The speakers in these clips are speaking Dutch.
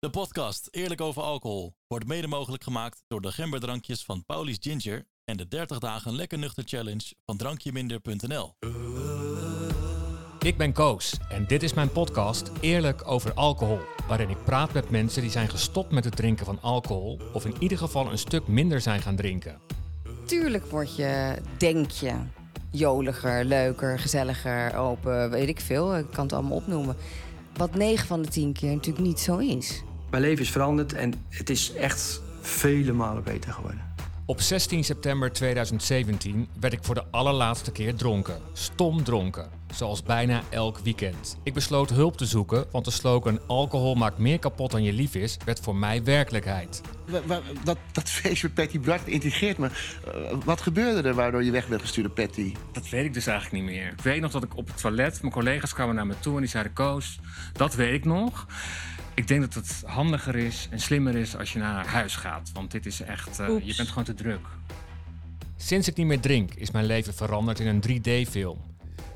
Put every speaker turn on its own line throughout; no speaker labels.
De podcast Eerlijk over alcohol wordt mede mogelijk gemaakt door de gemberdrankjes van Paulies Ginger en de 30 dagen lekker nuchter challenge van drankjeminder.nl.
Ik ben Koos en dit is mijn podcast Eerlijk over alcohol, waarin ik praat met mensen die zijn gestopt met het drinken van alcohol of in ieder geval een stuk minder zijn gaan drinken.
Tuurlijk word je, denk je, joliger, leuker, gezelliger, open, weet ik veel. Ik kan het allemaal opnoemen. Wat 9 van de 10 keer natuurlijk niet zo is.
Mijn leven is veranderd en het is echt vele malen beter geworden.
Op 16 september 2017 werd ik voor de allerlaatste keer dronken. Stom dronken. Zoals bijna elk weekend. Ik besloot hulp te zoeken, want de slogan alcohol maakt meer kapot dan je lief is, werd voor mij werkelijkheid.
Dat, dat feest met Patty Bart intrigeert me. Eh, wat gebeurde er waardoor je weg bent gestuurd Patty?
Dat weet ik dus eigenlijk niet meer. Ik weet nog dat ik op het toilet, mijn collega's kwamen naar me toe en die zeiden: Koos, dat weet ik nog. Ik denk dat het handiger is en slimmer is als je naar huis gaat. Want dit is echt, eh, je bent gewoon te druk.
Sinds ik niet meer drink, is mijn leven veranderd in een 3D-film.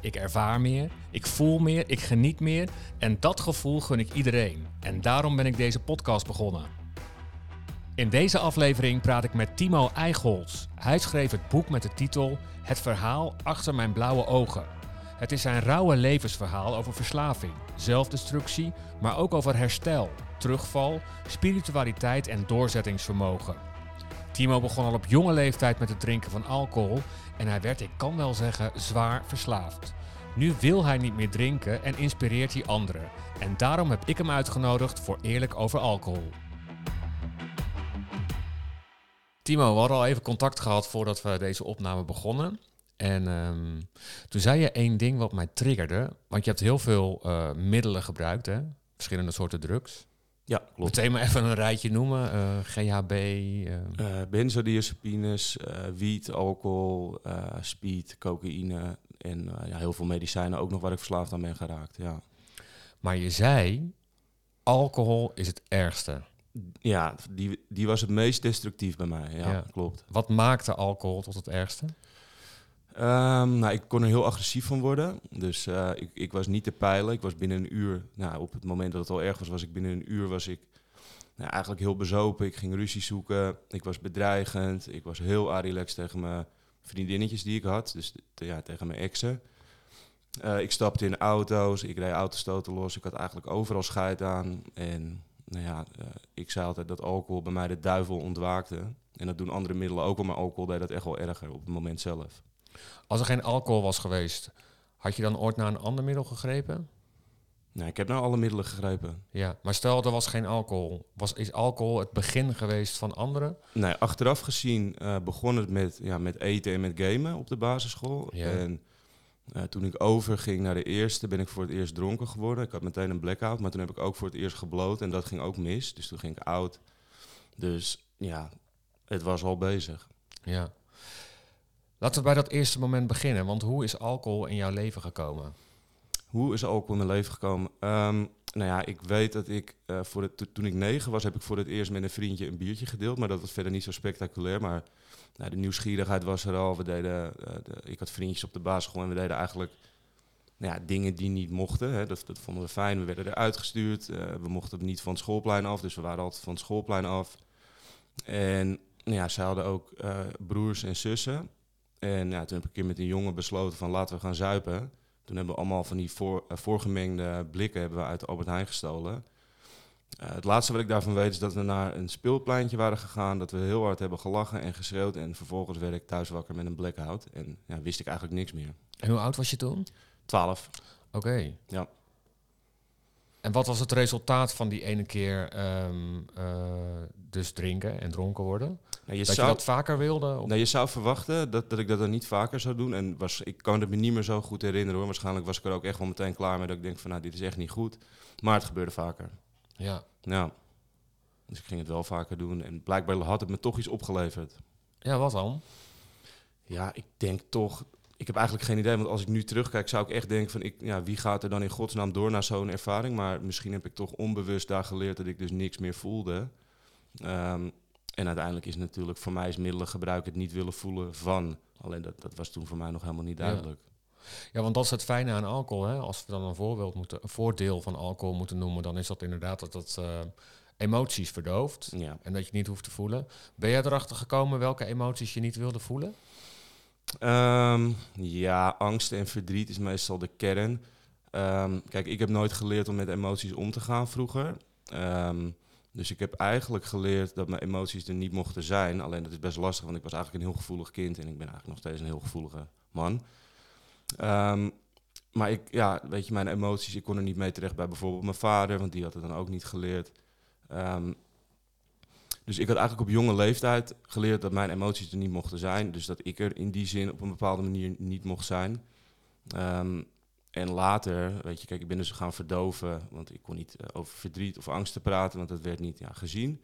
Ik ervaar meer, ik voel meer, ik geniet meer en dat gevoel gun ik iedereen. En daarom ben ik deze podcast begonnen. In deze aflevering praat ik met Timo Eichholz. Hij schreef het boek met de titel Het verhaal achter mijn blauwe ogen. Het is zijn rauwe levensverhaal over verslaving, zelfdestructie, maar ook over herstel, terugval, spiritualiteit en doorzettingsvermogen. Timo begon al op jonge leeftijd met het drinken van alcohol en hij werd, ik kan wel zeggen, zwaar verslaafd. Nu wil hij niet meer drinken en inspireert hij anderen. En daarom heb ik hem uitgenodigd voor Eerlijk over alcohol. Timo, we hadden al even contact gehad voordat we deze opname begonnen. En ehm, toen zei je één ding wat mij triggerde. Want je hebt heel veel eh, middelen gebruikt, hè? Verschillende soorten drugs.
Ja, klopt.
Meteen maar even een rijtje noemen. eh, GHB. eh,
Eh benzodiazepines, wiet, alcohol, speed, cocaïne en ja, heel veel medicijnen ook nog waar ik verslaafd aan ben geraakt. Ja,
Maar je zei, alcohol is het ergste.
ja die, die was het meest destructief bij mij. Ja,
Ja.
klopt.
Wat maakte alcohol tot het ergste?
Ehm, nou, ik kon er heel agressief van worden. Dus eh, ik, ik was niet te peilen. Ik was binnen een uur, nou, op het moment dat het al erg was, was ik binnen een uur was ik nou, eigenlijk heel bezopen. Ik ging ruzie zoeken. Ik was bedreigend. Ik was heel arilex tegen mijn vriendinnetjes die ik had. Dus ja, tegen mijn exen. Eh, ik stapte in auto's. Ik reed autostoten los. Ik had eigenlijk overal scheid aan. En nou ja, eh, ik zei altijd dat alcohol bij mij de duivel ontwaakte. En dat doen andere middelen ook al, maar alcohol deed dat echt wel erger op het moment zelf.
Als er geen alcohol was geweest, had je dan ooit naar een ander middel gegrepen?
Nou, ik heb naar alle middelen gegrepen.
Ja, maar stel er was geen alcohol. Was, is alcohol het begin geweest van andere?
Nee, achteraf gezien eh, begon het met, ja, met eten en met gamen op de basisschool.
Ja.
En eh, toen ik overging naar de eerste, ben ik voor het eerst dronken geworden. Ik had meteen een blackout, maar toen heb ik ook voor het eerst gebloot en dat ging ook mis. Dus toen ging ik oud. Dus ja, het was al bezig.
Ja. Laten we bij dat eerste moment beginnen. Want hoe is alcohol in jouw leven gekomen?
Hoe is alcohol in mijn leven gekomen? Ehm, nou ja, ik weet dat ik eh, voor toen ik negen was, heb ik voor het eerst met een vriendje een biertje gedeeld. Maar dat was verder niet zo spectaculair. Maar nou, de nieuwsgierigheid was er al. We deden, eh, de- ik had vriendjes op de basisschool en we deden eigenlijk nou ja, dingen die niet mochten. Hè. Dat, dat vonden we fijn. We werden eruit gestuurd. Eh, we mochten niet van het schoolplein af, dus we waren altijd van het schoolplein af. En nou ja, ze hadden ook broers en zussen. En ja, toen heb ik een keer met een jongen besloten van laten we gaan zuipen. Toen hebben we allemaal van die voor, eh, voorgemengde blikken hebben we uit de Albert Heijn gestolen. Eh, het laatste wat ik daarvan weet is dat we naar een speelpleintje waren gegaan. Dat we heel hard hebben gelachen en geschreeuwd. En vervolgens werd ik thuis wakker met een blackout. En ja, wist ik eigenlijk niks meer.
En hoe oud was je toen?
12.
Oké.
Ja.
En wat was het resultaat van die ene keer ehm, eh, dus drinken en dronken worden?
Nou, je,
dat
zou,
je dat vaker wilde? Of?
nou, je zou verwachten dat, dat ik dat dan niet vaker zou doen. En was, ik kan het me niet meer zo goed herinneren hoor. Waarschijnlijk was ik er ook echt wel meteen klaar mee. Dat ik denk van nou, dit is echt niet goed. Maar het gebeurde vaker.
Ja.
Ja. Dus ik ging het wel vaker doen. En blijkbaar had het me toch iets opgeleverd.
Ja, wat dan?
Ja, ik denk toch. Ik heb eigenlijk geen idee, want als ik nu terugkijk, zou ik echt denken van, ik, ja, wie gaat er dan in godsnaam door naar zo'n ervaring? Maar misschien heb ik toch onbewust daar geleerd dat ik dus niks meer voelde. Ehm, en uiteindelijk is natuurlijk voor mij is middelengebruik het niet willen voelen van. Alleen dat, dat was toen voor mij nog helemaal niet duidelijk.
Ja, want dat is het fijne aan alcohol. Hè? Als we dan een, voorbeeld moeten, een voordeel van alcohol moeten noemen, dan is dat inderdaad dat het, eh, emoties verdooft.
Ja.
En dat je niet hoeft te voelen. Ben jij erachter gekomen welke emoties je niet wilde voelen?
Ehm, ja, angst en verdriet is meestal de kern. Ehm, kijk, ik heb nooit geleerd om met emoties om te gaan vroeger. Ehm, dus ik heb eigenlijk geleerd dat mijn emoties er niet mochten zijn. Alleen dat is best lastig, want ik was eigenlijk een heel gevoelig kind en ik ben eigenlijk nog steeds een heel gevoelige man. Maar ik, ja, weet je, mijn emoties, ik kon er niet mee terecht bij bijvoorbeeld mijn vader, want die had het dan ook niet geleerd. Dus ik had eigenlijk op jonge leeftijd geleerd dat mijn emoties er niet mochten zijn. Dus dat ik er in die zin op een bepaalde manier niet mocht zijn. Ehm, en later, weet je, kijk, ik ben dus gaan verdoven, want ik kon niet eh, over verdriet of angsten praten, want dat werd niet ja, gezien.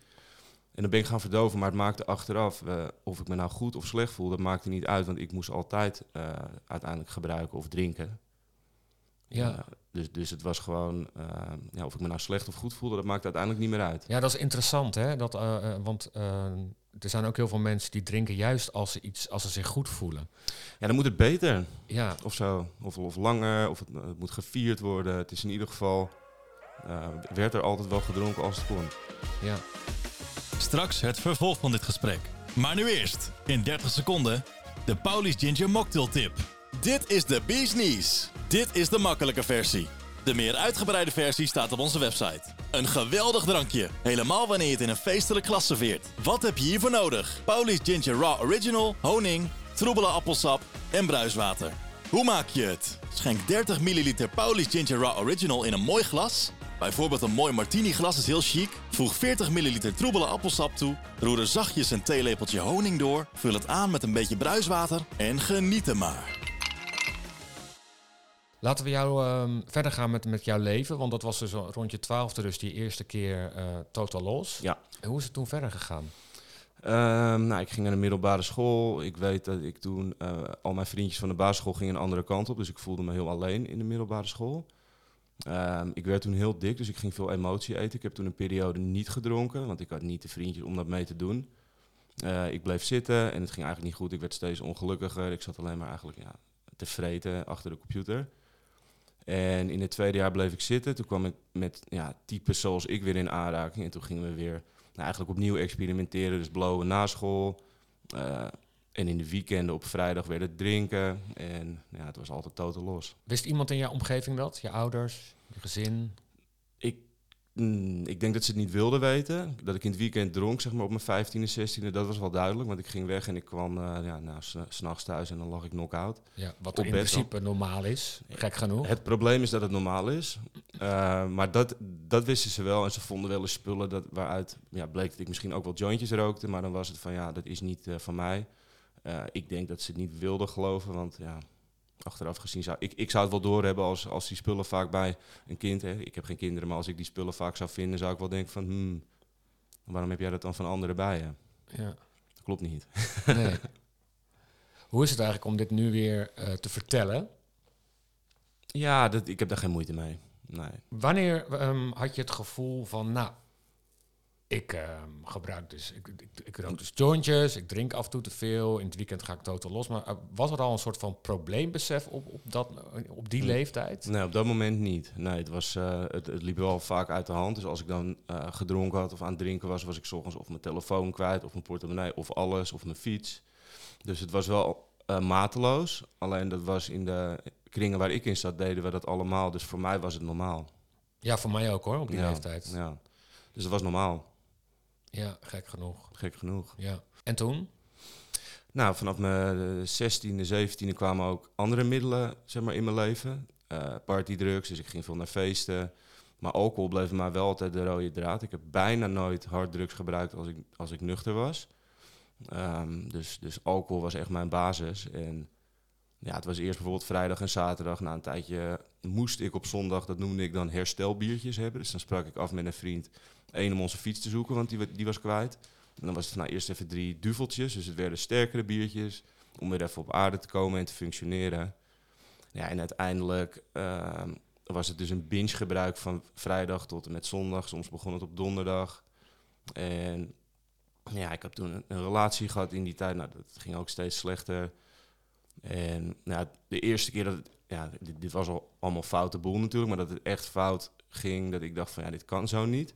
En dan ben ik gaan verdoven, maar het maakte achteraf, eh, of ik me nou goed of slecht voel, dat maakte niet uit, want ik moest altijd eh, uiteindelijk gebruiken of drinken.
Ja.
Dus, dus het was gewoon, eh, ja, of ik me nou slecht of goed voelde, dat maakt uiteindelijk niet meer uit.
Ja, dat is interessant, hè? Dat, eh, eh, want er zijn ook heel veel mensen die drinken juist als ze, iets, als ze zich goed voelen.
Ja, dan moet het beter.
Ja,
Of zo. Of, of langer, of het, het moet gevierd worden. Het is in ieder geval, eh, werd er altijd wel gedronken als het kon.
ja.
Straks het vervolg van dit gesprek. Maar nu eerst, in 30 seconden, de Paulies Ginger Mocktail Tip.
Dit is de Bee's. Dit is de makkelijke versie. De meer uitgebreide versie staat op onze website. Een geweldig drankje, helemaal wanneer je het in een feestelijk glas serveert. Wat heb je hiervoor nodig? Paulies Ginger Raw Original, honing, troebele appelsap en bruiswater. Hoe maak je het? Schenk 30 ml Paulies Ginger Raw Original in een mooi glas. Bijvoorbeeld een mooi martini glas is heel chic. Voeg 40 ml troebele appelsap toe. Roer er zachtjes een theelepeltje honing door. Vul het aan met een beetje bruiswater en geniet er maar.
Laten we jou ehm, verder gaan met, met jouw leven. Want dat was dus rond je twaalfde, dus die eerste keer eh, totaal los.
Ja.
En hoe is het toen verder gegaan?
Ehm, nou, ik ging naar de middelbare school. Ik weet dat ik toen, eh, al mijn vriendjes van de basisschool gingen een andere kant op. Dus ik voelde me heel alleen in de middelbare school. Ehm, ik werd toen heel dik, dus ik ging veel emotie eten. Ik heb toen een periode niet gedronken, want ik had niet de vriendjes om dat mee te doen. Eh, ik bleef zitten en het ging eigenlijk niet goed. Ik werd steeds ongelukkiger. Ik zat alleen maar eigenlijk ja, te vreten achter de computer. En in het tweede jaar bleef ik zitten. Toen kwam ik met ja, types zoals ik weer in aanraking. En toen gingen we weer nou, eigenlijk opnieuw experimenteren. Dus blowen na school. Eh, en in de weekenden op vrijdag weer het drinken. En ja, het was altijd totaal los.
Wist iemand in jouw omgeving dat? Je ouders, je gezin?
Ik, mm, ik denk dat ze het niet wilden weten. Dat ik in het weekend dronk, zeg maar op mijn 15e, 16e. Dat was wel duidelijk. Want ik ging weg en ik kwam eh, ja, nou, s'nachts thuis en dan lag ik knock-out.
Ja, wat
Op
in principe normaal is. Gek genoeg.
Het probleem is dat het normaal is. Eh, maar dat, dat wisten ze wel. En ze vonden wel eens spullen dat, waaruit ja, bleek dat ik misschien ook wel jointjes rookte. Maar dan was het van ja, dat is niet eh, van mij. Ik denk dat ze het niet wilden geloven. Want ja, achteraf gezien zou ik, ik zou het wel doorhebben als, als die spullen vaak bij een kind. Hè, ik heb geen kinderen, maar als ik die spullen vaak zou vinden, zou ik wel denken van hmm, waarom heb jij dat dan van anderen bij je?
Ja.
Dat klopt niet.
Nee. Hoe is het eigenlijk om dit nu weer eh, te vertellen?
Ja, dat, ik heb daar geen moeite mee. Nee.
Wanneer ehm, had je het gevoel van, nou, ik ehm, gebruik dus, ik, ik, ik rook dus jointjes, ik drink af en toe te veel, in het weekend ga ik totaal los. Maar eh, was er al een soort van probleembesef op, op, dat, op die leeftijd?
Nee, op dat moment niet. Nee, het, was, eh, het, het liep wel vaak uit de hand. Dus als ik dan eh, gedronken had of aan het drinken was, was ik 's ochtends of mijn telefoon kwijt, of mijn portemonnee, of alles, of mijn fiets. Dus het was wel eh, mateloos. Alleen dat was in de kringen waar ik in zat, deden we dat allemaal. Dus voor mij was het normaal.
Ja, voor mij ook hoor, op die
ja,
leeftijd. Ja.
Ja. Dus het was normaal.
Gek genoeg.
Gek genoeg.
Ja. En toen?
Nou, vanaf mijn 16e, 17e kwamen ook andere middelen zeg maar, in mijn leven. Eh partydrugs, dus ik ging veel naar feesten. Maar alcohol bleef maar wel altijd de rode draad. Ik heb bijna nooit harddrugs gebruikt als ik, als ik nuchter was. Ehm, dus, dus alcohol was echt mijn basis. En ja, het was eerst bijvoorbeeld vrijdag en zaterdag. Na een tijdje moest ik op zondag, dat noemde ik dan herstelbiertjes hebben. Dus dan sprak ik af met een vriend. één om onze fiets te zoeken, want die, die was kwijt. En dan was het nou, eerst even drie duveltjes. Dus het werden sterkere biertjes. Om weer even op aarde te komen en te functioneren. Ja, en uiteindelijk ehm, was het dus een binge gebruik van vrijdag tot en met zondag. Soms begon het op donderdag. En ja, ik heb toen een, een relatie gehad in die tijd. Nou, dat ging ook steeds slechter. En nou, de eerste keer dat het, ja, dit, dit was al allemaal foute boel natuurlijk, maar dat het echt fout ging, dat ik dacht van ja, dit kan zo niet.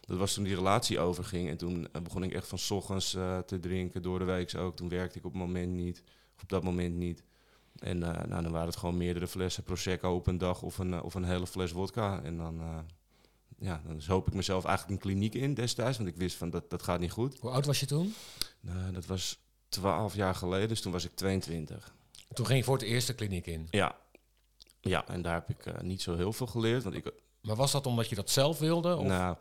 Dat was toen die relatie overging. En toen eh, begon ik echt van 's ochtends eh, te drinken, door de week ook. Toen werkte ik op het moment niet, op dat moment niet. En eh, nou, dan waren het gewoon meerdere flessen Prosecco op een dag of een, of een hele fles vodka. En dan, ja, dan zoop ik mezelf eigenlijk een kliniek in destijds, want ik wist van dat, dat gaat niet goed.
Hoe oud was je toen?
Nou, dat was 12 jaar geleden, dus toen was ik 22.
Toen ging je voor het eerst de kliniek in.
Ja, ja en daar heb ik eh, niet zo heel veel geleerd. Want ik,
Maar was dat omdat je dat zelf wilde? Of?
nou,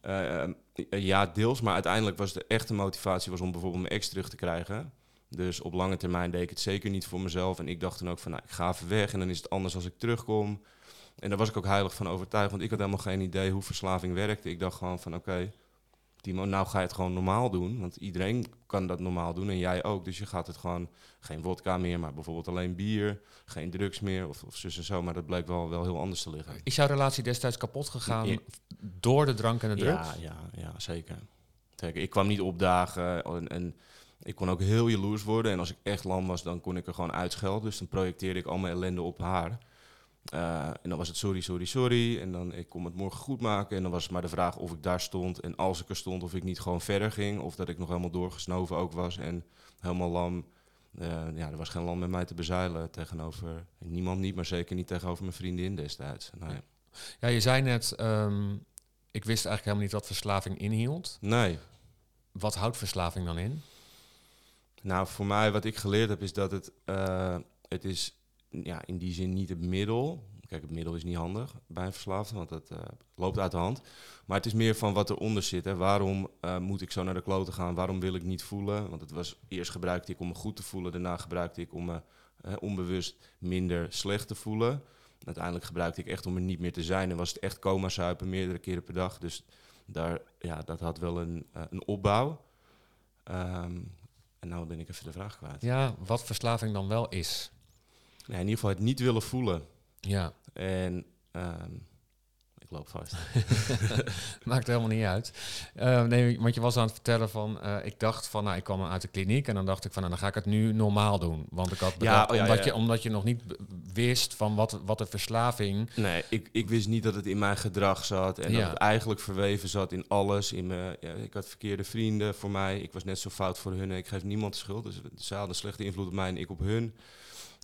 eh, eh, ja, deels, maar uiteindelijk was de echte motivatie was om bijvoorbeeld mijn ex terug te krijgen. Dus op lange termijn deed ik het zeker niet voor mezelf. En ik dacht dan ook van, nou, ik ga even weg en dan is het anders als ik terugkom. En daar was ik ook heilig van overtuigd, want ik had helemaal geen idee hoe verslaving werkte. Ik dacht gewoon van, oké, Timo, nou ga je het gewoon normaal doen. Want iedereen kan dat normaal doen en jij ook. Dus je gaat het gewoon, geen vodka meer, maar bijvoorbeeld alleen bier. Geen drugs meer of, of zus en zo. Maar dat bleek wel, wel heel anders te liggen.
Is jouw relatie destijds kapot gegaan
Ja.
door de drank en de drugs?
Ja, ja, ja zeker. zeker. Ik kwam niet opdagen en, en ik kon ook heel jaloers worden. En als ik echt lam was, dan kon ik er gewoon uitschelden. Dus dan projecteerde ik al mijn ellende op haar. Eh, en dan was het sorry, sorry, sorry. En dan ik kom het morgen goed maken. En dan was het maar de vraag of ik daar stond. En als ik er stond, of ik niet gewoon verder ging. Of dat ik nog helemaal doorgesnoven ook was. En helemaal lam. Eh, ja, er was geen lam met mij te bezeilen tegenover niemand niet. Maar zeker niet tegenover mijn vriendin destijds. Nee.
Ja, je zei net, ehm, ik wist eigenlijk helemaal niet wat verslaving inhield.
nee.
Wat houdt verslaving dan in?
Nou, voor mij wat ik geleerd heb is dat het, eh, het is ja, in die zin niet het middel. Kijk, het middel is niet handig bij een verslaafde, want dat eh, loopt uit de hand. Maar het is meer van wat eronder zit. Hè. Waarom eh, moet ik zo naar de kloten gaan? Waarom wil ik niet voelen? Want het was, eerst gebruikte ik om me goed te voelen. Daarna gebruikte ik om me onbewust minder slecht te voelen. Uiteindelijk gebruikte ik echt om er niet meer te zijn. En was het echt coma zuipen meerdere keren per dag. Dus daar, ja, dat had wel een, eh, een opbouw. Ehm, en nou ben ik even de vraag kwijt.
Ja, wat verslaving dan wel is.
In ieder geval het niet willen voelen.
Ja,
En ehm, ik loop vast.
maakt helemaal niet uit. Eh, nee, want je was aan het vertellen van, eh, ik dacht van, nou, ik kwam uit de kliniek en dan dacht ik van, nou, dan ga ik het nu normaal doen. Want ik had bedacht,
oh ja,
omdat,
ja.
Je, omdat je nog niet wist van wat, wat de verslaving...
Nee, ik, ik wist niet dat het in mijn gedrag zat. En
Ja.
dat het eigenlijk verweven zat in alles. In mijn, ja, ik had verkeerde vrienden voor mij. Ik was net zo fout voor hun. en Ik geef niemand de schuld. Dus ze hadden slechte invloed op mij en ik op hun.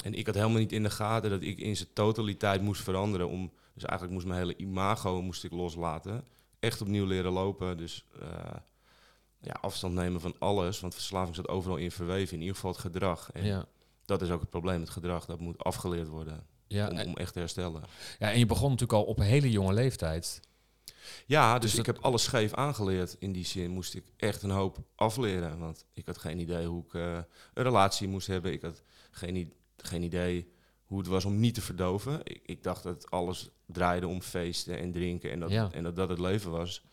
En ik had helemaal niet in de gaten dat ik in zijn totaliteit moest veranderen. Om, dus eigenlijk moest mijn hele imago moest ik loslaten. Echt opnieuw leren lopen. Dus eh, ja, afstand nemen van alles. Want verslaving zat overal in verweven. In ieder geval het gedrag. En
Ja,
dat is ook het probleem. Het gedrag dat moet afgeleerd worden.
ja,
om, echt te herstellen.
ja, en je begon natuurlijk al op een hele jonge leeftijd.
Ja, dus,
Dus
ik heb alles scheef aangeleerd. In die zin moest ik echt een hoop afleren. Want ik had geen idee hoe ik eh, een relatie moest hebben. Ik had geen, i- geen idee hoe het was om niet te verdoven. Ik, ik dacht dat alles draaide om feesten en drinken en dat,
Ja.
en dat dat het leven was.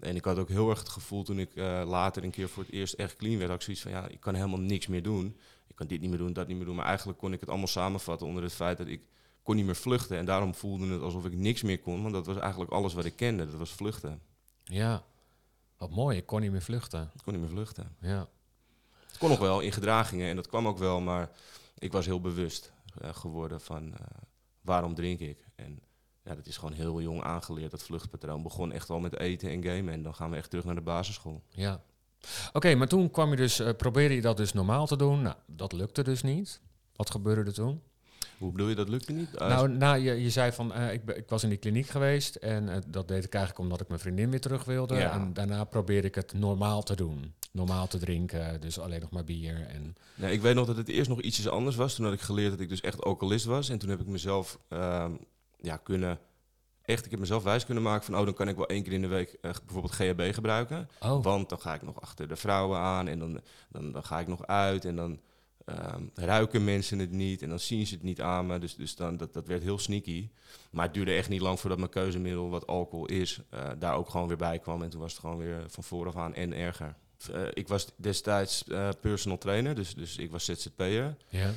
En ik had ook heel erg het gevoel toen ik eh, later een keer voor het eerst echt clean werd, had ik zoiets van ja, ik kan helemaal niks meer doen. Ik kan dit niet meer doen, dat niet meer doen. Maar eigenlijk kon ik het allemaal samenvatten onder het feit dat ik kon niet meer vluchten. En daarom voelde het alsof ik niks meer kon, want dat was eigenlijk alles wat ik kende. Dat was vluchten.
Ja, wat mooi, ik kon niet meer vluchten.
Ik kon niet meer vluchten.
Ja,
Het kon nog wel in gedragingen en dat kwam ook wel, maar ik was heel bewust eh, geworden van eh, waarom drink ik. En ja, dat is gewoon heel jong aangeleerd, dat vluchtpatroon. Begon echt al met eten en gamen en dan gaan we echt terug naar de basisschool.
ja. Oké, maar toen kwam je dus, eh, probeerde je dat dus normaal te doen. Nou, dat lukte dus niet. Wat gebeurde er toen?
Hoe bedoel je, dat lukte niet? Eh,
nou, nou je, je zei van, eh, ik, ben- ik was in die kliniek geweest en eh, dat deed ik eigenlijk omdat ik mijn vriendin weer terug wilde.
Ja.
En daarna probeerde ik het normaal te doen. Normaal te drinken, dus alleen nog maar bier. En,
Nee, ik weet nog dat het eerst nog ietsjes anders was. Toen had ik geleerd dat ik dus echt alcoholist was. En toen heb ik mezelf ehm, ja, kunnen... Echt, ik heb mezelf wijs kunnen maken van... oh, dan kan ik wel één keer in de week bijvoorbeeld GHB gebruiken.
oh,
Want dan ga ik nog achter de vrouwen aan en dan, dan, dan ga ik nog uit en dan ehm, ruiken mensen het niet en dan zien ze het niet aan me. Dus, dus dan, dat, dat werd heel sneaky. Maar het duurde echt niet lang voordat mijn keuzemiddel, wat alcohol is, eh, daar ook gewoon weer bij kwam. En toen was het gewoon weer van vooraf aan en erger. Eh, ik was destijds eh, personal trainer, dus, dus ik was ZZP'er.
ja.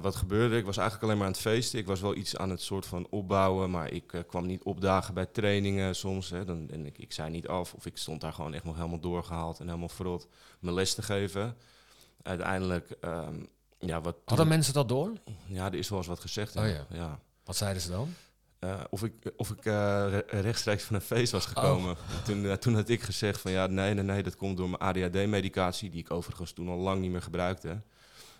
Wat gebeurde? Ik was eigenlijk alleen maar aan het feesten. Ik was wel iets aan het soort van opbouwen, maar ik kwam niet opdagen bij trainingen soms. Hè. Dan, en ik, ik zei niet af of ik stond daar gewoon echt nog helemaal doorgehaald en helemaal verrot mijn les te geven. Uiteindelijk, ehm, ja, wat.
Hadden mensen dat door?
Ja, er is wel eens wat gezegd.
Oh ja.
ja.
Wat zeiden ze dan?
eh, of ik, of ik eh, re- rechtstreeks van een feest was gekomen. Toen, eh, toen had ik gezegd van ja, nee, nee, nee, dat komt door mijn ADHD-medicatie, die ik overigens toen al lang niet meer gebruikte.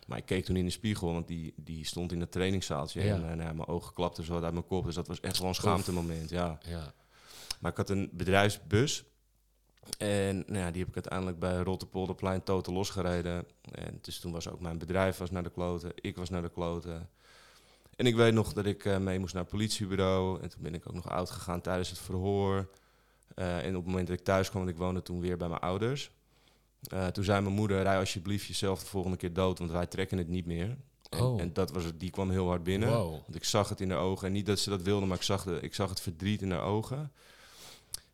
Maar ik keek toen in de spiegel, want die, die stond in het trainingszaaltje.
Ja.
En eh, nou, mijn ogen klapten zo uit mijn kop, dus dat was echt wel een schaamtemoment, ja.
Ja.
Maar ik had een bedrijfsbus. En nou ja, die heb ik uiteindelijk bij Rotterpolderplein totaal losgereden. En dus toen was ook mijn bedrijf was naar de kloten. Ik was naar de kloten. En ik weet nog dat ik eh, mee moest naar het politiebureau. En toen ben ik ook nog oud gegaan tijdens het verhoor. Eh, en op het moment dat ik thuis kwam, want ik woonde toen weer bij mijn ouders. eh, toen zei mijn moeder, rij alsjeblieft jezelf de volgende keer dood, want wij trekken het niet meer. En,
Oh.
en dat was het, die kwam heel hard binnen.
Wow.
Want ik zag het in haar ogen. En niet dat ze dat wilde, maar ik zag, de, ik zag het verdriet in haar ogen.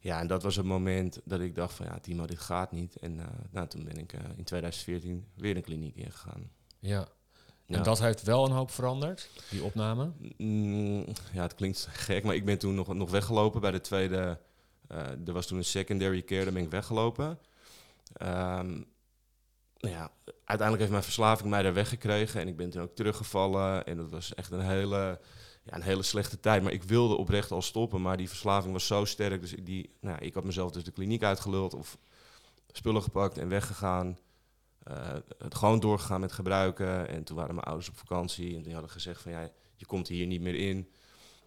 Ja, en dat was het moment dat ik dacht van ja, Timo, dit gaat niet. En eh, nou, toen ben ik eh, in 2014 weer een kliniek ingegaan.
ja.
Ja.
En dat heeft wel een hoop veranderd, die opname.
Mm, ja, het klinkt gek, maar ik ben toen nog, nog weggelopen bij de tweede. eh, er was toen een secondary care, daar ben ik weggelopen. Ehm, nou ja, uiteindelijk heeft mijn verslaving mij daar weggekregen en ik ben toen ook teruggevallen. En dat was echt een hele, ja, een hele slechte tijd. Maar ik wilde oprecht al stoppen, maar die verslaving was zo sterk. Dus ik, die, nou, ik had mezelf dus de kliniek uitgeluld of spullen gepakt en weggegaan. Eh, het gewoon doorgegaan met gebruiken. En toen waren mijn ouders op vakantie en die hadden gezegd van ja, je komt hier niet meer in.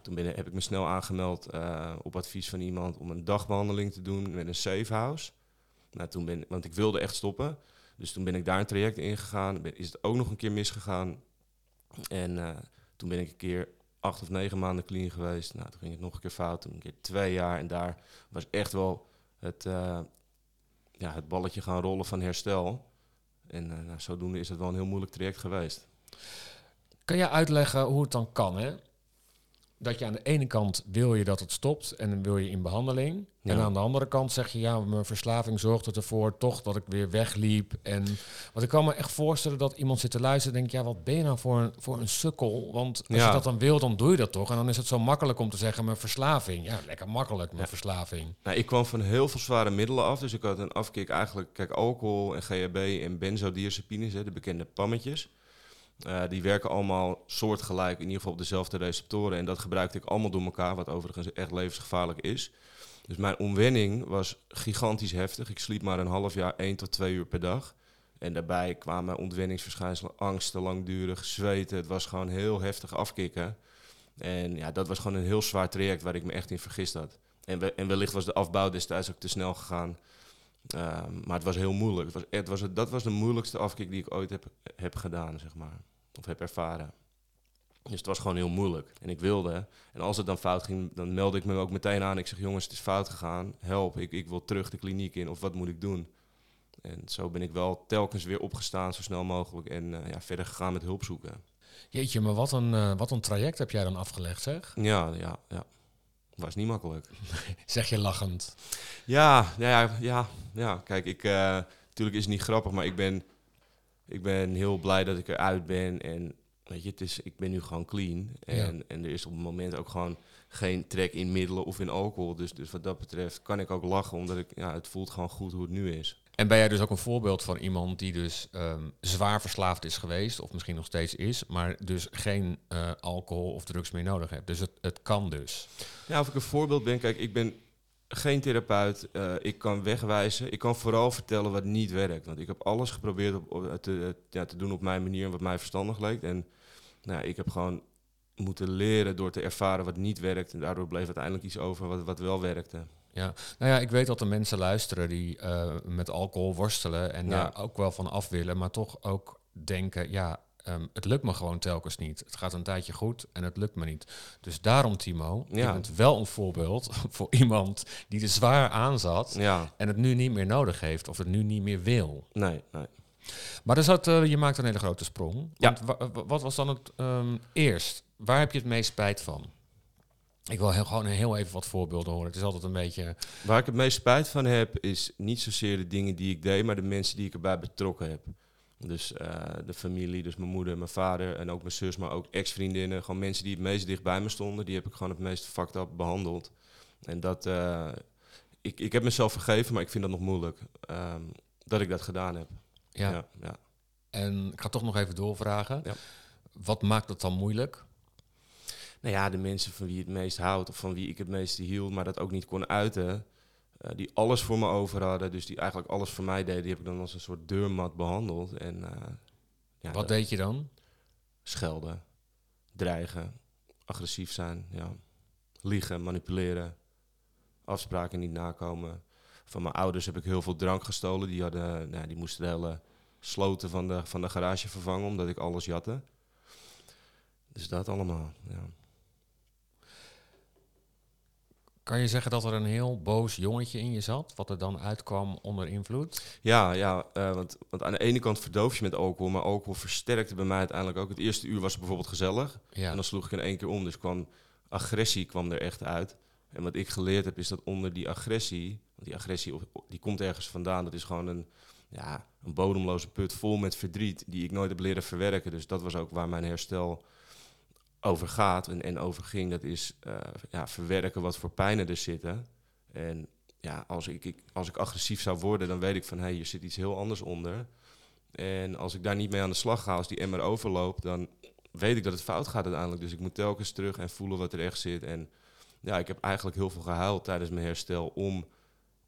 Toen ben, heb ik me snel aangemeld eh, op advies van iemand om een dagbehandeling te doen met een safe house. Nou, toen ben, want ik wilde echt stoppen. Dus toen ben ik daar een traject ingegaan. Ben, is het ook nog een keer misgegaan. En eh, toen ben ik een keer acht of negen maanden clean geweest. Nou, toen ging het nog een keer fout. Toen een keer twee jaar. En daar was echt wel het, eh, ja, het balletje gaan rollen van herstel. En eh, nou, zodoende is het wel een heel moeilijk traject geweest.
Kan jij uitleggen hoe het dan kan, hè? Dat je aan de ene kant wil je dat het stopt en dan wil je in behandeling.
Ja.
En aan de andere kant zeg je, ja, mijn verslaving zorgde ervoor toch dat ik weer wegliep. En want ik kan me echt voorstellen dat iemand zit te luisteren en denkt, ja, wat ben je nou voor een, voor een sukkel? Want als
Ja.
je dat dan wil, dan doe je dat toch? En dan is het zo makkelijk om te zeggen, mijn verslaving. Ja, lekker makkelijk, mijn
Ja.
verslaving.
Nou, ik kwam van heel veel zware middelen af. Dus ik had een afkick eigenlijk... Kijk, alcohol en GHB en benzodiazepines, hè, de bekende pammetjes. Eh, die werken allemaal soortgelijk, in ieder geval op dezelfde receptoren. En dat gebruikte ik allemaal door elkaar, wat overigens echt levensgevaarlijk is. Dus mijn omwenning was gigantisch heftig. Ik sliep maar een half jaar, één tot twee uur per dag. En daarbij kwamen ontwenningsverschijnselen, angsten, langdurig, zweten. Het was gewoon heel heftig afkicken. En ja, dat was gewoon een heel zwaar traject waar ik me echt in vergist had. En, en wellicht was de afbouw destijds ook te snel gegaan. Ehm, maar het was heel moeilijk. Het was, het was, dat was de moeilijkste afkick die ik ooit heb, heb gedaan, zeg maar. Of heb ervaren. Dus het was gewoon heel moeilijk. En ik wilde. En als het dan fout ging, dan meldde ik me ook meteen aan. Ik zeg, jongens, het is fout gegaan. Help, ik, ik wil terug de kliniek in. Of wat moet ik doen? En zo ben ik wel telkens weer opgestaan, zo snel mogelijk. En eh, ja, verder gegaan met hulp zoeken.
Jeetje, maar wat een, eh, wat een traject heb jij dan afgelegd, zeg?
Ja, ja, ja. Was niet makkelijk.
Zeg je lachend.
Ja, nou ja, ja, ja. Kijk, ik, eh, natuurlijk is het niet grappig, maar ik ben, ik ben heel blij dat ik eruit ben. En weet je, het is, ik ben nu gewoon clean. En, en er is op het moment ook gewoon geen trek in middelen of in alcohol. Dus, dus wat dat betreft kan ik ook lachen, omdat ik, ja, het voelt gewoon goed hoe het nu is.
En ben jij dus ook een voorbeeld van iemand die dus ehm, zwaar verslaafd is geweest, of misschien nog steeds is, maar dus geen eh, alcohol of drugs meer nodig heeft. Dus het, het kan dus.
Ja, of ik een voorbeeld ben, kijk, ik ben geen therapeut. eh, ik kan wegwijzen. Ik kan vooral vertellen wat niet werkt. Want ik heb alles geprobeerd op, op- te, ja, te doen op mijn manier en wat mij verstandig leek. En nou, ik heb gewoon moeten leren door te ervaren wat niet werkt. En daardoor bleef uiteindelijk iets over wat, wat wel werkte.
Ja, nou ja, ik weet dat er mensen luisteren die eh, met alcohol worstelen en
Ja.
daar ook wel van af willen, maar toch ook denken, ja, ehm, het lukt me gewoon telkens niet. Het gaat een tijdje goed en het lukt me niet. Dus daarom, Timo, je
Ja.
bent wel een voorbeeld voor iemand die er zwaar aan zat
Ja,
en het nu niet meer nodig heeft of het nu niet meer wil.
nee, nee.
Maar dus dat, eh, je maakt een hele grote sprong.
Ja.
Wa- wat was dan het ehm, eerst? Waar heb je het meest spijt van? Ik wil heel, gewoon heel even wat voorbeelden horen. Het is altijd een beetje...
Waar ik het meest spijt van heb, is niet zozeer de dingen die ik deed, maar de mensen die ik erbij betrokken heb. Dus eh, de familie, dus mijn moeder, mijn vader en ook mijn zus, maar ook ex-vriendinnen. Gewoon mensen die het meest dicht bij me stonden, die heb ik gewoon het meest fucked up behandeld. En dat, eh, ik, ik heb mezelf vergeven, maar ik vind dat nog moeilijk ehm, dat ik dat gedaan heb.
Ja.
ja, ja.
En ik ga toch nog even doorvragen.
Ja.
Wat maakt het dan moeilijk?
nou ja, de mensen van wie je het meest houdt of van wie ik het meeste hield, maar dat ook niet kon uiten. Eh, die alles voor me over hadden, dus die eigenlijk alles voor mij deden, die heb ik dan als een soort deurmat behandeld. En, eh, ja,
Wat deed je dan?
Schelden, dreigen, agressief zijn, ja. liegen, manipuleren, afspraken niet nakomen. Van mijn ouders heb ik heel veel drank gestolen. Die, hadden, nou, die moesten de hele sloten van de, van de garage vervangen omdat ik alles jatte. Dus dat allemaal, ja.
Kan je zeggen dat er een heel boos jongetje in je zat, wat er dan uitkwam onder invloed?
Ja, ja eh, want, want aan de ene kant verdoof je met alcohol, maar alcohol versterkte bij mij uiteindelijk ook. Het eerste uur was het bijvoorbeeld gezellig.
Ja.
En dan sloeg ik in één keer om. Dus kwam agressie kwam er echt uit. En wat ik geleerd heb, is dat onder die agressie, want die agressie die komt ergens vandaan. Dat is gewoon een, ja, een bodemloze put vol met verdriet die ik nooit heb leren verwerken. Dus dat was ook waar mijn herstel over gaat en, en over ging. Dat is eh, ja, verwerken wat voor pijnen er zitten. En ja, als ik, ik, als ik agressief zou worden, dan weet ik van hé, hey, hier zit iets heel anders onder. En als ik daar niet mee aan de slag ga, als die emmer overloopt, dan weet ik dat het fout gaat uiteindelijk. Dus ik moet telkens terug en voelen wat er echt zit. En ja, ik heb eigenlijk heel veel gehuild tijdens mijn herstel om,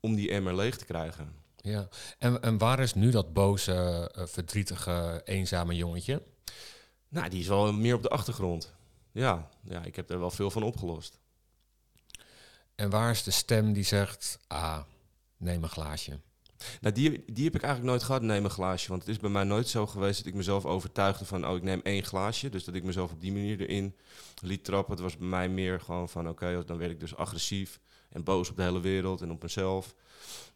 om die emmer leeg te krijgen.
Ja. En, en waar is nu dat boze, eh, verdrietige, eenzame jongetje?
Nou, die is wel meer op de achtergrond. Ja, ja, ik heb er wel veel van opgelost.
En waar is de stem die zegt, ah, neem een glaasje?
Nou, die, die heb ik eigenlijk nooit gehad, neem een glaasje. Want het is bij mij nooit zo geweest dat ik mezelf overtuigde van... oh, ik neem één glaasje. Dus dat ik mezelf op die manier erin liet trappen. Het was bij mij meer gewoon van... oké, dan werd ik dus agressief en boos op de hele wereld en op mezelf.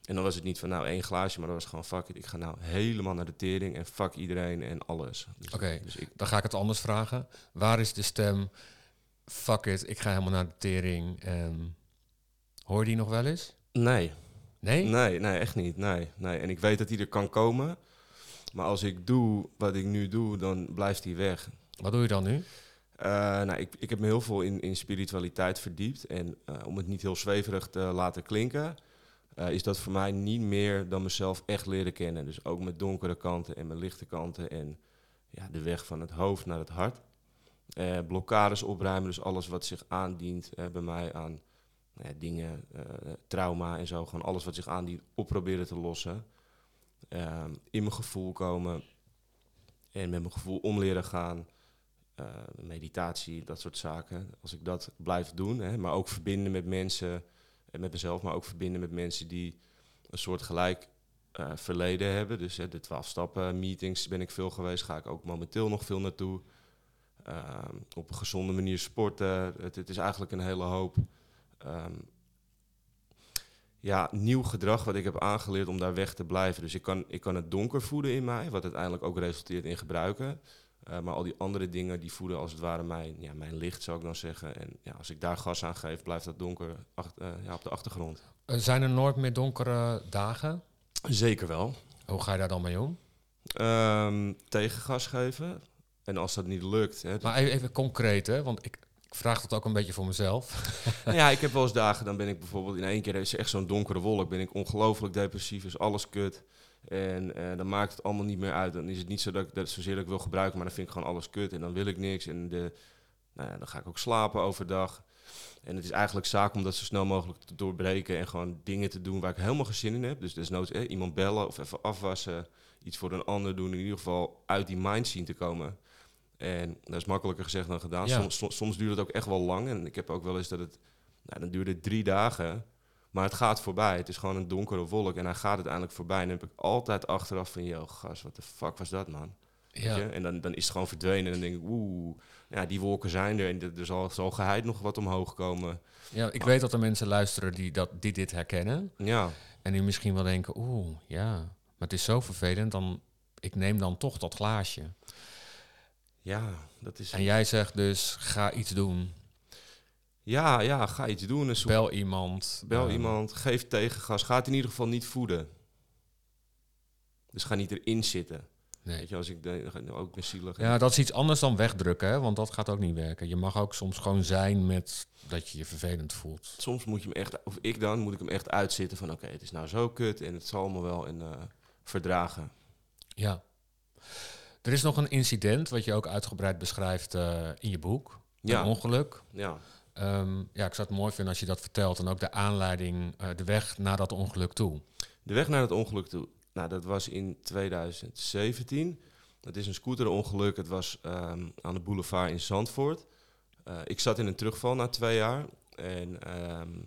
En dan was het niet van, nou, één glaasje. Maar dan was gewoon, fuck it, ik ga nou helemaal naar de tering... en fuck iedereen en alles. Dus,
Oké,
dus ik,
dan ga ik het anders vragen. Waar is de stem, fuck it, ik ga helemaal naar de tering. En hoor je die nog wel eens?
nee,
Nee?
Nee, nee, echt niet. Nee, nee. En ik weet dat hij er kan komen. Maar als ik doe wat ik nu doe, dan blijft hij weg.
Wat doe je dan nu?
Eh, nou, ik, ik heb me heel veel in, in spiritualiteit verdiept. En eh, om het niet heel zweverig te laten klinken, eh, is dat voor mij niet meer dan mezelf echt leren kennen. Dus ook mijn donkere kanten en mijn lichte kanten. En ja, de weg van het hoofd naar het hart. Blokkades opruimen, dus alles wat zich aandient bij mij aan nou dingen, trauma en zo. Gewoon alles wat zich aandient op proberen te lossen. Ehm, in mijn gevoel komen en met mijn gevoel om leren gaan. Eh, meditatie, dat soort zaken. Als ik dat blijf doen, hè, maar ook verbinden met mensen en met mezelf, maar ook verbinden met mensen die een soort gelijk eh, verleden hebben. Dus hè, de 12 stappen meetings ben ik veel geweest, ga ik ook momenteel nog veel naartoe. Ehm, op een gezonde manier sporten. Het, het is eigenlijk een hele hoop ehm, ja, nieuw gedrag wat ik heb aangeleerd om daar weg te blijven. Dus ik kan, ik kan het donker voeden in mij, wat uiteindelijk ook resulteert in gebruiken. Eh, maar al die andere dingen die voeden als het ware mijn, ja, mijn licht, zou ik dan zeggen. En ja, als ik daar gas aan geef, blijft dat donker ach- eh, ja, op de achtergrond.
Eh, Zijn er nooit meer donkere dagen?
Zeker wel.
Hoe ga je daar dan mee om?
Ehm, tegengas geven. En als dat niet lukt... Hè,
Maar even, even concreet, hè? want ik, ik vraag dat ook een beetje voor mezelf.
Nou ja, ik heb wel eens dagen, dan ben ik bijvoorbeeld in één keer, is echt zo'n donkere wolk, ben ik ongelooflijk depressief, is alles kut. En eh, dan maakt het allemaal niet meer uit. Dan is het niet zo dat ik dat zozeer dat ik wil gebruiken, maar dan vind ik gewoon alles kut en dan wil ik niks. En de, nou ja, dan ga ik ook slapen overdag. En het is eigenlijk zaak om dat zo snel mogelijk te doorbreken en gewoon dingen te doen waar ik helemaal geen zin in heb. Dus desnoods eh, iemand bellen of even afwassen, iets voor een ander doen. In ieder geval uit die mind zien te komen. En dat is makkelijker gezegd dan gedaan.
Ja.
Soms, soms, soms duurt het ook echt wel lang. En ik heb ook wel eens dat het... Nou, dan duurde het drie dagen. Maar het gaat voorbij. Het is gewoon een donkere wolk. En hij gaat uiteindelijk voorbij. En dan heb ik altijd achteraf van... Yo, gas, wat de fuck was dat, man?
Ja.
En dan, dan is het gewoon verdwenen. En dan denk ik, oeh, ja, die wolken zijn er. En er- er zal, zal geheid nog wat omhoog komen.
ja, ik weet dat er mensen luisteren die, dat, die dit herkennen.
Ja,
En die misschien wel denken, oeh, ja, maar het is zo vervelend, dan, ik neem dan toch dat glaasje.
ja, dat is...
En jij zegt dus, ga iets doen.
Ja, ja, ga iets doen. En zoek,
Bel iemand.
bel
eh,
iemand, geef tegengas. Ga het in ieder geval niet voeden. Dus ga niet erin zitten.
Nee.
Weet je, als ik de, dan ook ben zielig.
Ja, dat is iets anders dan wegdrukken, hè? want dat gaat ook niet werken. Je mag ook soms gewoon zijn met dat je je vervelend voelt.
Soms moet je hem echt, of ik dan, moet ik hem echt uitzitten van oké, het is nou zo kut en het zal allemaal wel en, eh, verdragen.
Ja. Er is nog een incident wat je ook uitgebreid beschrijft eh, in je boek.
Ja.
een ongeluk.
Ja.
Ehm, ja, ik zou het mooi vinden als je dat vertelt. En ook de aanleiding, eh, de weg naar dat ongeluk toe.
De weg naar het ongeluk toe. Nou, dat was in 2017. Het is een scooterongeluk. Het was ehm, aan de boulevard in Zandvoort. Eh, ik zat in een terugval na twee jaar. En ehm,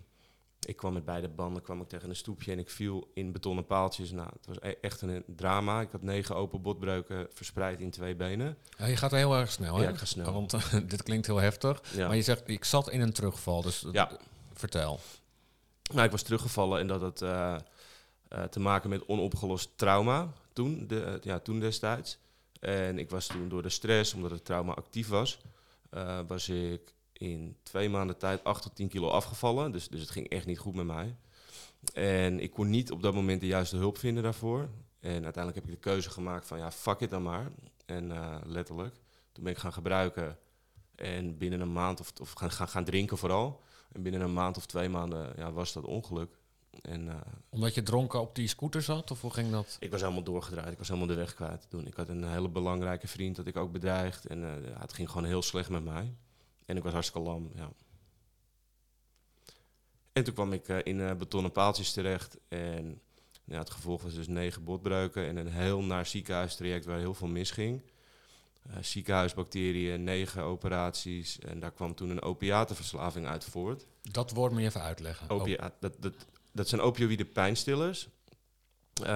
ik kwam met beide banden kwam ik tegen een stoepje en ik viel in betonnen paaltjes. Nou, het was e- echt een drama. Ik had negen open botbreuken verspreid in twee benen.
Ja, je gaat heel erg snel, hè?
Ja, ik ga snel.
Want dit klinkt heel heftig.
Ja.
Maar je zegt, ik zat in een terugval. Dus
Ja.
vertel.
Nou, ik was teruggevallen en dat had eh, eh, te maken met onopgelost trauma toen, de, eh, ja, toen destijds. En ik was toen door de stress, omdat het trauma actief was, was ik in twee maanden tijd 8 tot 10 kilo afgevallen. Dus, dus het ging echt niet goed met mij. En ik kon niet op dat moment de juiste hulp vinden daarvoor. En uiteindelijk heb ik de keuze gemaakt van ja, fuck it dan maar. En eh, letterlijk, toen ben ik gaan gebruiken. En binnen een maand, of, of gaan, gaan, gaan drinken vooral. En binnen een maand of twee maanden ja, was dat ongeluk. En eh,
Omdat je dronken op die scooter zat? Of hoe ging dat?
ik was helemaal doorgedraaid. Ik was helemaal de weg kwijt toen. Ik had een hele belangrijke vriend dat ik ook bedreigd. En eh, het ging gewoon heel slecht met mij. En ik was hartstikke lam, ja. En toen kwam ik eh, in eh, betonnen paaltjes terecht. En ja, het gevolg was dus negen botbreuken en een heel naar ziekenhuistraject waar heel veel misging. Eh ziekenhuisbacteriën, negen operaties. En daar kwam toen een opiatenverslaving uit voort.
Dat woord moet je even uitleggen.
Opia dat, dat, dat zijn opioïde pijnstillers.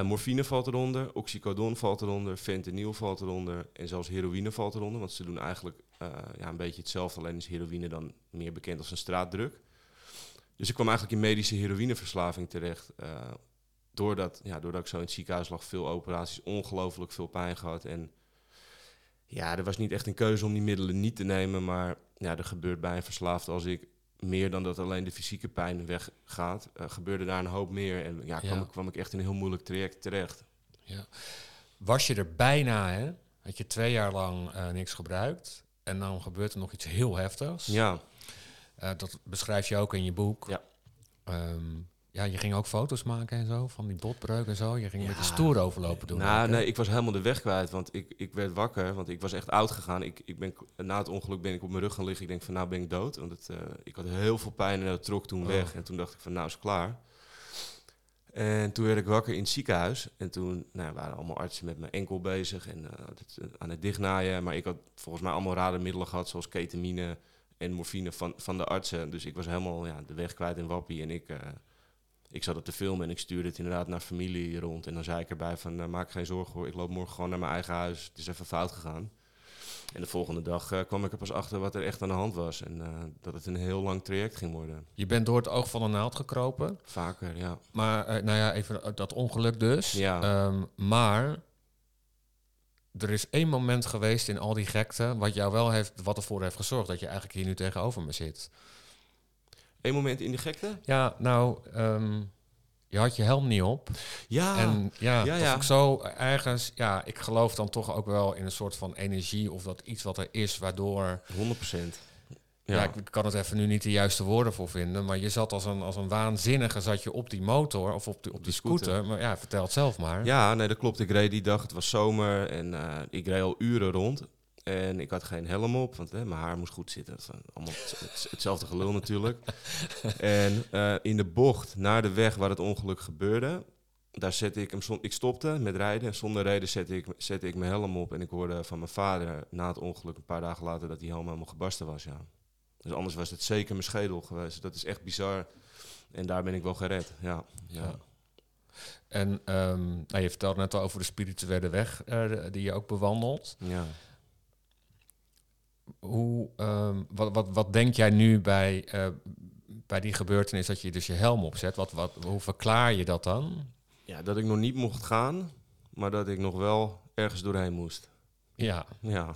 Morfine valt eronder, oxycodon valt eronder, fentanyl valt eronder en zelfs heroïne valt eronder. Want ze doen eigenlijk ja, een beetje hetzelfde, alleen is heroïne dan meer bekend als een straatdruk. Dus ik kwam eigenlijk in medische heroïneverslaving terecht. eh, doordat, ja, doordat ik zo in het ziekenhuis lag, veel operaties, ongelooflijk veel pijn gehad. En ja, er was niet echt een keuze om die middelen niet te nemen. Maar ja, er gebeurt bij een verslaafde als ik meer dan dat alleen de fysieke pijn weggaat, eh, gebeurde daar een hoop meer. En ja, kwam,
Ja.
Ik, kwam ik echt in een heel moeilijk traject terecht.
Was je er bijna, hè? Had je twee jaar lang eh, niks gebruikt. En dan gebeurt er nog iets heel heftigs.
Ja,
Eh, dat beschrijf je ook in je boek.
Ja.
Ehm, ja, je ging ook foto's maken en zo, van die botbreuk en zo. Je ging met de stoer overlopen doen.
nou,
ook,
nee, ik was helemaal de weg kwijt, want ik, ik werd wakker, want ik was echt oud gegaan. Ik, ik ben, na het ongeluk ben ik op mijn rug gaan liggen. Ik denk van, nou ben ik dood, want het, eh, ik had heel veel pijn en dat trok toen
Oh.
weg. En toen dacht ik van, nou is het klaar. En toen werd ik wakker in het ziekenhuis. En toen nou, waren allemaal artsen met mijn enkel bezig en eh, eh, aan het dichtnaaien. Maar ik had volgens mij allemaal rare middelen gehad, zoals ketamine en morfine van, van de artsen. Dus ik was helemaal ja, de weg kwijt in Wappie. En ik, eh, ik zat het te filmen en ik stuurde het inderdaad naar familie rond. En dan zei ik erbij van, eh, maak geen zorgen hoor, ik loop morgen gewoon naar mijn eigen huis. Het is even fout gegaan. En de volgende dag eh, kwam ik er pas achter wat er echt aan de hand was. En eh, dat het een heel lang traject ging worden.
Je bent door het oog van de naald gekropen.
Vaker, ja.
Maar, eh, nou ja, even dat ongeluk dus.
Ja.
Ehm, maar er is één moment geweest in al die gekte... wat jou wel heeft, wat ervoor heeft gezorgd... dat je eigenlijk hier nu tegenover me zit.
Eén moment in de gekte?
Ja, nou, ehm, je had je helm niet op.
Ja,
En ja,
ja,
ik zo ergens... Ja, ik geloof dan toch ook wel in een soort van energie... of dat iets wat er is, waardoor...
100 procent.
Ja, ik kan het even nu niet de juiste woorden voor vinden... maar je zat als een, als een waanzinnige zat je op die motor... of op die, op die scooter.
scooter.
Maar ja, vertel het zelf maar.
Ja, nee, dat klopt. Ik reed die dag, het was zomer en eh, ik reed al uren rond. En ik had geen helm op, want hè, mijn haar moest goed zitten. Dat is allemaal het- het- hetzelfde gelul natuurlijk. en eh, in de bocht naar de weg waar het ongeluk gebeurde, daar zette ik hem. Ik stopte met rijden en zonder reden zette ik, zette ik mijn helm op. En ik hoorde van mijn vader na het ongeluk, een paar dagen later, dat die helm helemaal gebarsten was. Ja. Dus anders was het zeker mijn schedel geweest. Dat is echt bizar. En daar ben ik wel gered. Ja, ja.
Ja. En ehm, nou, je vertelde net al over de spirituele weg eh, die je ook bewandelt.
ja.
Hoe, ehm, wat, wat, wat denk jij nu bij, eh, bij die gebeurtenis dat je dus je helm opzet? Wat, wat, hoe verklaar je dat dan?
Ja, dat ik nog niet mocht gaan, maar dat ik nog wel ergens doorheen moest.
Ja,
Ja.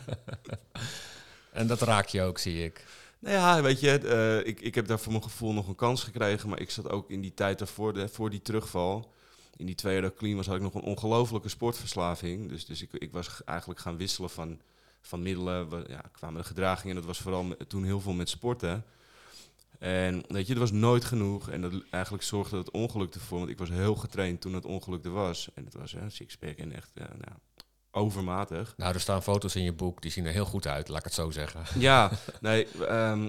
en dat raak je ook, zie ik.
Nou ja, weet je, eh, ik, ik heb daar voor mijn gevoel nog een kans gekregen, maar ik zat ook in die tijd daarvoor, de, voor die terugval. In die twee jaar dat ik clean was, had ik nog een ongelofelijke sportverslaving. Dus, dus ik, ik was eigenlijk gaan wisselen van, van middelen. We- Ja, kwamen de gedragingen. Dat was vooral met- toen heel veel met sporten. En weet je, er was nooit genoeg. En dat eigenlijk zorgde het ongeluk ervoor. Want ik was heel getraind toen het ongeluk er was. En het was een sixpack en echt, ja, nou, overmatig.
Nou, er staan foto's in je boek, die zien er heel goed uit, laat ik het zo zeggen.
Ja, nee. ehm,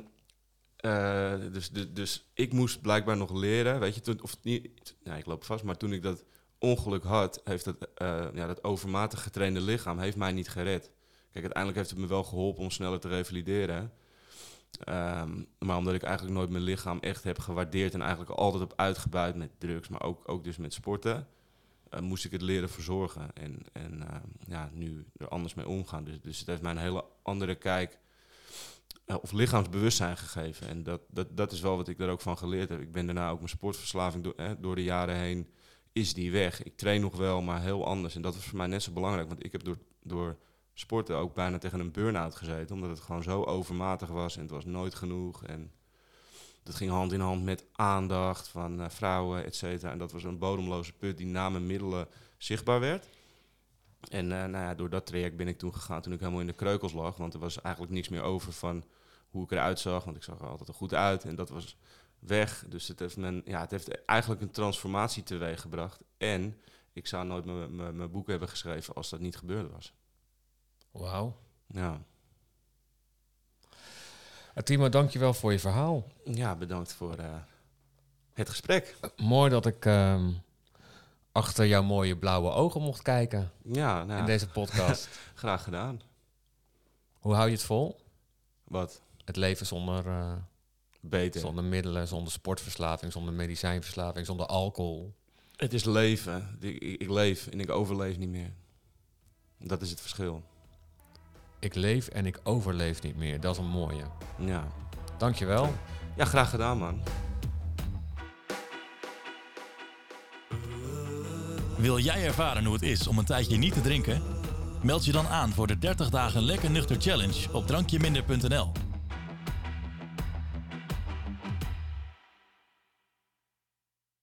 eh, dus, dus, dus ik moest blijkbaar nog leren, weet je, toen, of niet, nee, ik loop vast, maar toen ik dat ongeluk had, heeft dat, eh, ja, dat overmatig getrainde lichaam heeft mij niet gered. Kijk, uiteindelijk heeft het me wel geholpen om sneller te revalideren. Ehm, maar omdat ik eigenlijk nooit mijn lichaam echt heb gewaardeerd en eigenlijk altijd op uitgebuit met drugs, maar ook, ook dus met sporten, eh, moest ik het leren verzorgen. En, en ehm, ja, nu er anders mee omgaan. Dus, dus het heeft mij een hele andere kijk eh, of lichaamsbewustzijn gegeven. En dat, dat, dat is wel wat ik daar ook van geleerd heb. Ik ben daarna ook mijn sportverslaving door, door de jaren heen, is die weg. Ik train nog wel, maar heel anders. En dat was voor mij net zo belangrijk, want ik heb door, door sporten ook bijna tegen een burn-out gezeten. Omdat het gewoon zo overmatig was en het was nooit genoeg. En dat ging hand in hand met aandacht van eh, vrouwen, et cetera. En dat was een bodemloze put die na mijn middelen zichtbaar werd. En eh, nou ja, door dat traject ben ik toen gegaan toen ik helemaal in de kreukels lag. Want er was eigenlijk niks meer over van hoe ik eruit zag. Want ik zag er altijd er goed uit en dat was weg. Dus het heeft, men, ja, het heeft eigenlijk een transformatie teweeg gebracht. En ik zou nooit mijn- boek hebben geschreven als dat niet gebeurd was.
Wauw.
Ja,
Uh, Timo, dankjewel voor je verhaal.
ja bedankt voor eh, het gesprek.
Mooi dat ik ehm, achter jouw mooie blauwe ogen mocht kijken
Ja, nou,
in deze podcast.
graag gedaan.
Hoe hou je het vol?
Wat
Het leven zonder, eh,
beter.
zonder middelen, zonder sportverslaving, zonder medicijnverslaving, zonder alcohol.
Het is leven. Ik, ik leef en ik overleef niet meer. Dat is het verschil.
Ik leef en ik overleef niet meer. Dat is een mooie.
Ja,
Dankjewel.
ja graag gedaan man.
Wil jij ervaren hoe het is om een tijdje niet te drinken? Meld je dan aan voor de 30 dagen lekker nuchter challenge op drankjeminder.nl.